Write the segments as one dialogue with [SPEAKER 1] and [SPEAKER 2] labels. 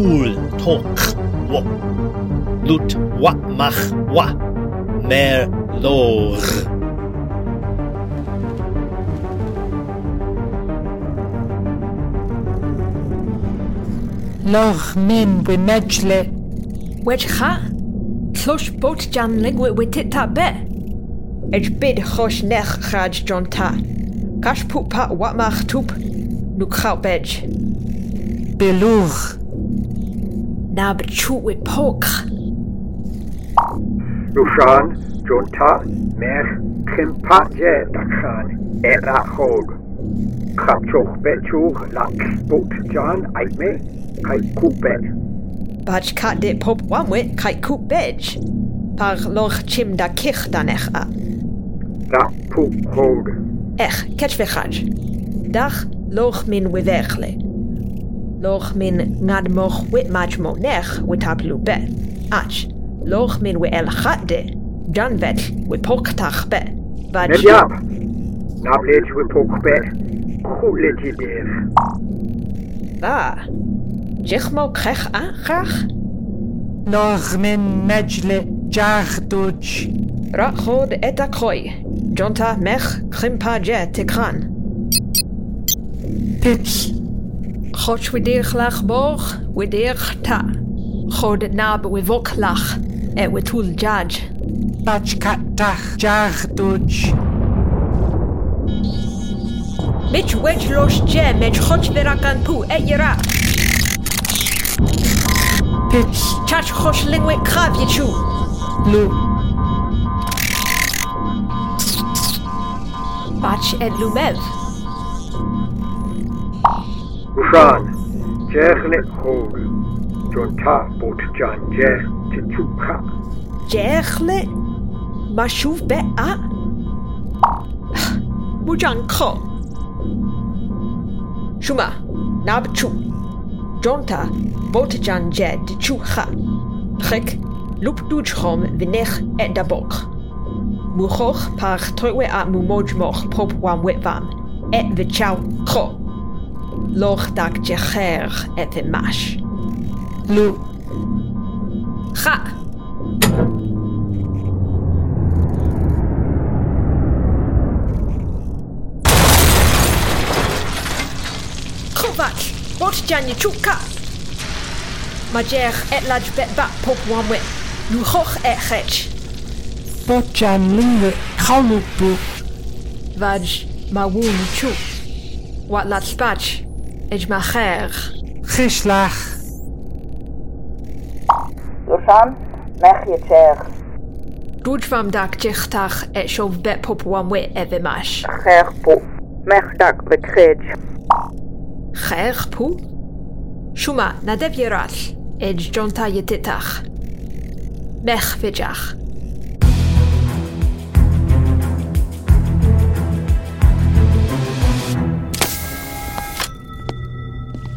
[SPEAKER 1] cool tonk wo. Lut wa mach wa. Mer lor.
[SPEAKER 2] Loch min wi medle.
[SPEAKER 3] Wedge cha? Closh boat jan lingwe with tit ta be. Edge bid chosh nech chaj John ta. Kash poop pa wat mach toep. Nu khau bedge.
[SPEAKER 2] Beluch.
[SPEAKER 3] Na bechu with poke.
[SPEAKER 4] Lushan, Jonta, Mer, Kimpa Je, Dakshan, Era Hog. Kapchoch Betchoch, Lak, Boat Jan, Aime, Kai Kupet.
[SPEAKER 3] Baj kat de pop one wit kite coop bedge. Par loch chim da kich dan ech a.
[SPEAKER 4] Da Poop Hog.
[SPEAKER 3] Ech, catch ve chaj. Dag loch min wivergle. Loch min nadmoch wit mach monech witaplu be. Ach, loch min we el chatde. Janvet we poktach be. Vat
[SPEAKER 4] ja. Nablet we pok be. Kulet ideer.
[SPEAKER 3] Ba. Jechmo krech a graag?
[SPEAKER 2] Loch min majle
[SPEAKER 3] jagduch. Rachod et akroi. Jonta mech krimpa te ekran. Pips.
[SPEAKER 2] Pitch.
[SPEAKER 3] Choch wi dir lach boch, wi dir ta. Et nab wi vok lach. Et wi tul jaj.
[SPEAKER 2] Bach kat dach jach dodge.
[SPEAKER 3] Mitch wedge los je met choch verakan pu et yera.
[SPEAKER 2] Pitch.
[SPEAKER 3] Chach choch lingwe krav yichu.
[SPEAKER 2] Lu.
[SPEAKER 3] Bach et lumev.
[SPEAKER 4] Lushan, Jechlet Hog. Jonta, Boat Jan Je, Tichuka.
[SPEAKER 3] Jechle. Mashuv be a. Mujan kro. Shuma. Nab chu. Jonta. Botejan je de chu ha. Trek. Doetschom vinech et da bok. Muchoch par toiwe a mumoj moch pop wam witvam. Et vichau kro. L'ordak Jecher était mâche.
[SPEAKER 2] Loup.
[SPEAKER 3] Ha! Kovac, Botjani Chuka! Majer et la jbetba pop wamwe. Lu hoch et hech.
[SPEAKER 2] Botjan lingue kalupu.
[SPEAKER 3] Vaj, ma wu chu. Wat la spach. Yd ma cher.
[SPEAKER 2] Chislach.
[SPEAKER 5] Wrfan, mech i'r cher.
[SPEAKER 3] Rwyd fam dag jichtach e siof bet pop wamwe efe mas.
[SPEAKER 5] Cher po. Mech dag fe cred.
[SPEAKER 3] Cher po? Siwma, na def i'r all. Ed jonta i titach. Mech fidjach.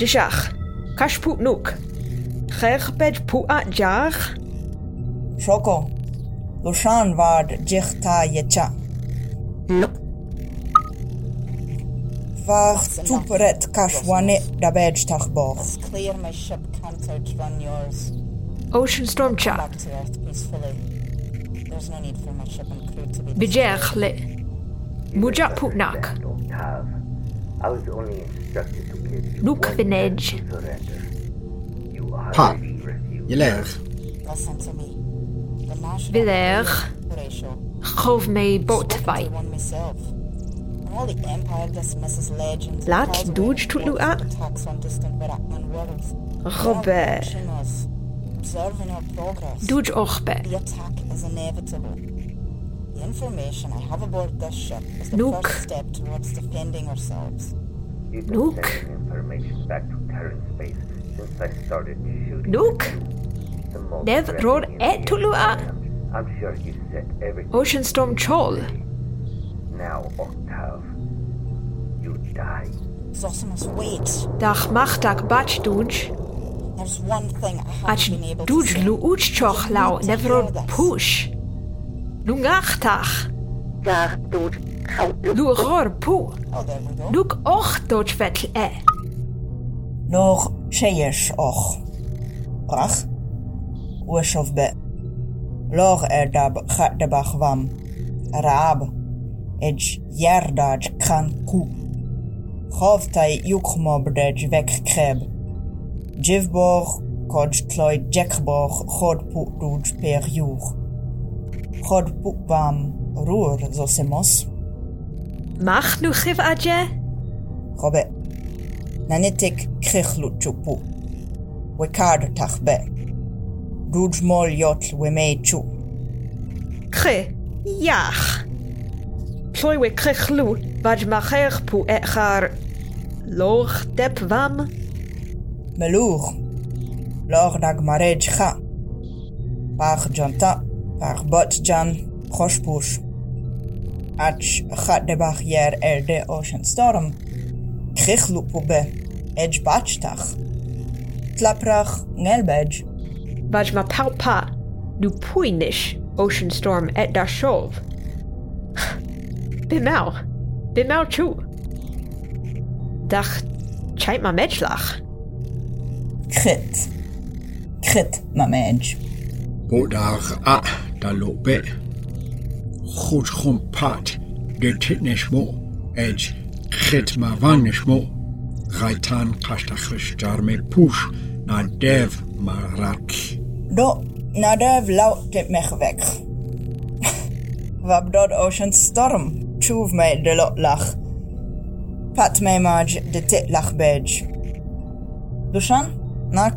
[SPEAKER 3] Jishach. Kash pu nuk. Cher bed pu jar.
[SPEAKER 6] Shoko. Lushan vard jichta yecha.
[SPEAKER 2] Lu.
[SPEAKER 6] Vach tuperet kashwane dabej tachboch.
[SPEAKER 7] Clear my ship cantered, run yours.
[SPEAKER 3] Ocean storm cha.
[SPEAKER 7] Back to Earth peacefully. There's no need for my ship and crew to be
[SPEAKER 3] Bijer le. Muja pu nak.
[SPEAKER 8] have. I was only instructed to give Vinage.
[SPEAKER 9] Pa,
[SPEAKER 7] je leeg.
[SPEAKER 3] Willer, Geef mij botwijn.
[SPEAKER 7] Laat Doge tot nu aan.
[SPEAKER 3] Robert. Doge Orbe.
[SPEAKER 7] The attack is inevitable. The information I have aboard this ship is the
[SPEAKER 3] Nook.
[SPEAKER 7] first step towards defending ourselves.
[SPEAKER 8] You've been
[SPEAKER 3] Nook.
[SPEAKER 8] sending information back to Terran space since I started shooting.
[SPEAKER 3] Nook.
[SPEAKER 8] The most
[SPEAKER 3] Nev
[SPEAKER 8] threatening
[SPEAKER 3] ror
[SPEAKER 8] alien
[SPEAKER 3] et tulu a?
[SPEAKER 8] programs. I'm sure you set everything.
[SPEAKER 3] Ocean storm chol.
[SPEAKER 8] Now, Octave, you die.
[SPEAKER 7] Zosimus, wait.
[SPEAKER 3] Dach machtak bach duj.
[SPEAKER 7] There's one thing I
[SPEAKER 3] Ach
[SPEAKER 7] haven't been able to
[SPEAKER 3] duj
[SPEAKER 7] say.
[SPEAKER 3] lu uch lau
[SPEAKER 7] You need
[SPEAKER 3] never
[SPEAKER 7] hear this.
[SPEAKER 3] push.
[SPEAKER 7] Lungachtach. Daar doet Lugorpu.
[SPEAKER 3] Lug och vet. e. Eh.
[SPEAKER 6] Nog zeers och. Prach. of be. Log er dab gaat de bagwam. Raab. Edge jardaad kan koe. Govtai jukmobdej wegkreb. Jivborg kod tloy jekborg god poet per joer. Corpupam rur zosemos.
[SPEAKER 3] Mach nu chiv adje?
[SPEAKER 6] Robe. Nanetik krichlu chupu. Wekard tachbe. Rujmol yotl wemei chu.
[SPEAKER 3] Kri, yach. Ploy we krichlu, vaj macher pu echar. Loch dep vam?
[SPEAKER 6] Meluch. Lor nag marej cha. Pach janta. Akhbatjan, Khoshpush. Ach Khadebachyer er de Ocean Storm. Krichlupube eh, Edge Bachtach. Tlaprach
[SPEAKER 3] Ngelbej. Bajma Palpa, Dupuinish, Ocean Storm et Dashov. Bimau, Bimau Chu. Dach Chaitma Mechlach.
[SPEAKER 6] Krit. Krit, Mamej.
[SPEAKER 9] Hoedag, ah. Talope. Chutchumpat getitnishmo edge chitmavanishmo gaitan med push nadev marak.
[SPEAKER 6] Do nadev lautet mech weg. Vabdod ocean storm tshuv det delot lach. Pat me maj de tit lach bej. Dushan? Nak?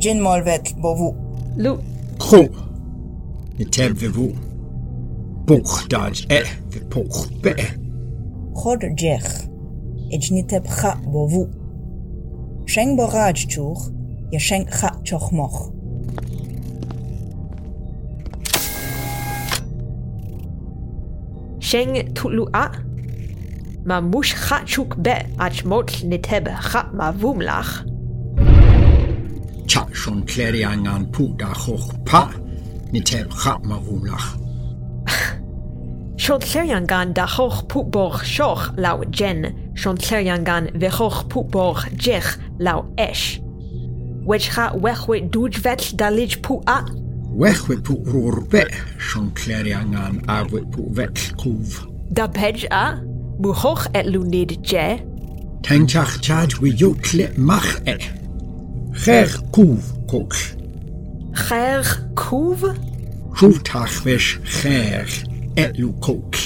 [SPEAKER 6] Jin molvet bovu.
[SPEAKER 3] Lu.
[SPEAKER 9] Kru. Netevvu. Buchdaj e eh, v'poch be.
[SPEAKER 6] Chodjech. Ejnitebcha bovu. Schenk borajchuch. Yeschenkcha chochmoch.
[SPEAKER 3] Sheng Tulua Mamush ma Be Achmot Neteb Chat
[SPEAKER 9] Mavumlach Chachon Kleriangan Puda Hoch Pa Nitel chapma rwmlach. Siod
[SPEAKER 3] llerian gan da choch pwboch sioch law jen, siod llerian gan fechoch pwboch jech law esh. Wedcha wechwe dwj fell dalij pw a?
[SPEAKER 9] Wechwe pw rwr be, siod llerian gan awe pw fell cwf.
[SPEAKER 3] Da pej a, mwchoch et lwnid je.
[SPEAKER 9] Tengtach chad wy clip mach e. Chech cwf cwch. Chech cwf? Shuvtachvesh
[SPEAKER 3] Cher Elukok.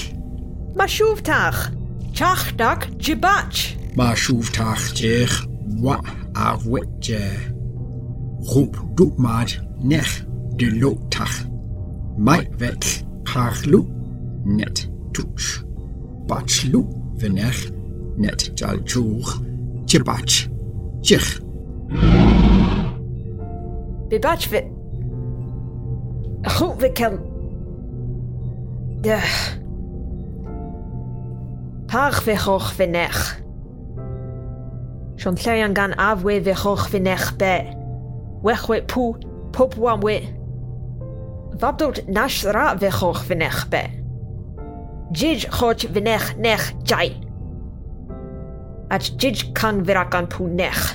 [SPEAKER 3] Mashuvtach. Chachdak Jibach.
[SPEAKER 9] Mashuvtach Jech Wa Rub Roep Doekmaat Nech de Lotach. Maitwet Karlu Net Toets. Batslu Venech Net Jaljoer Jibach. Jech.
[SPEAKER 3] Bibachvet. hope it can... Ugh. Par fe choch fe nech. Sion lle an gan afwe fe choch fe nech be. Wechwe pw, pop wan we. Vabdod nash ra fe choch fe nech be. Jij choch fe nech nech jai. At jij kan virakan pw nech.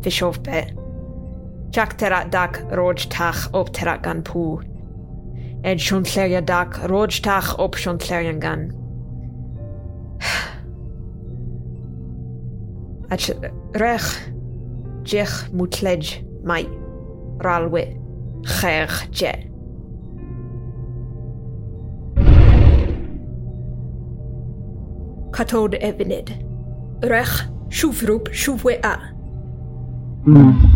[SPEAKER 3] Fe shof be. Fe shof be. Jack tera dak roj tach op terat gan pŵ. Ed siwn lleria dak roj tach op siwn llerian gan. Ac rech jech mwtled mai ralwy chech je. Catod e. Rech siwfrwb siwfwe a.
[SPEAKER 9] Mm.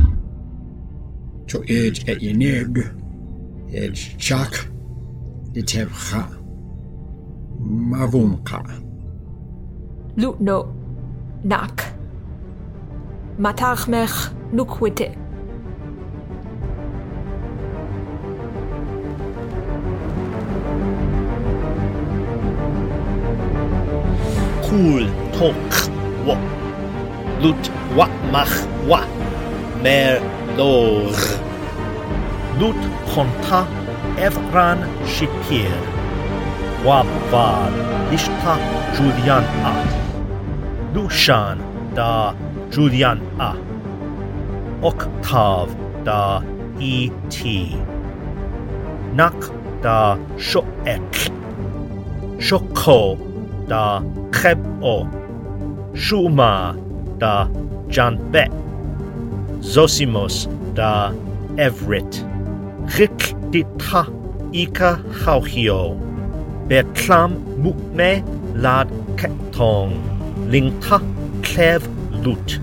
[SPEAKER 9] tu ed et ineg et chak et tevra mavumka.
[SPEAKER 3] Lutno nak matachmech nukwite.
[SPEAKER 1] Cool talk. What? Lut what mach what? Mer Lut konta evran shipir. Wa var ishta Julian a. Lushan da Julian a. octav da et. Nak da shoek. Shoko da khebo. Shuma da janbe. Zosimos da Everett. Rik dita ika hauhio. Betlam mukme lad ketong. Lingta klev lut.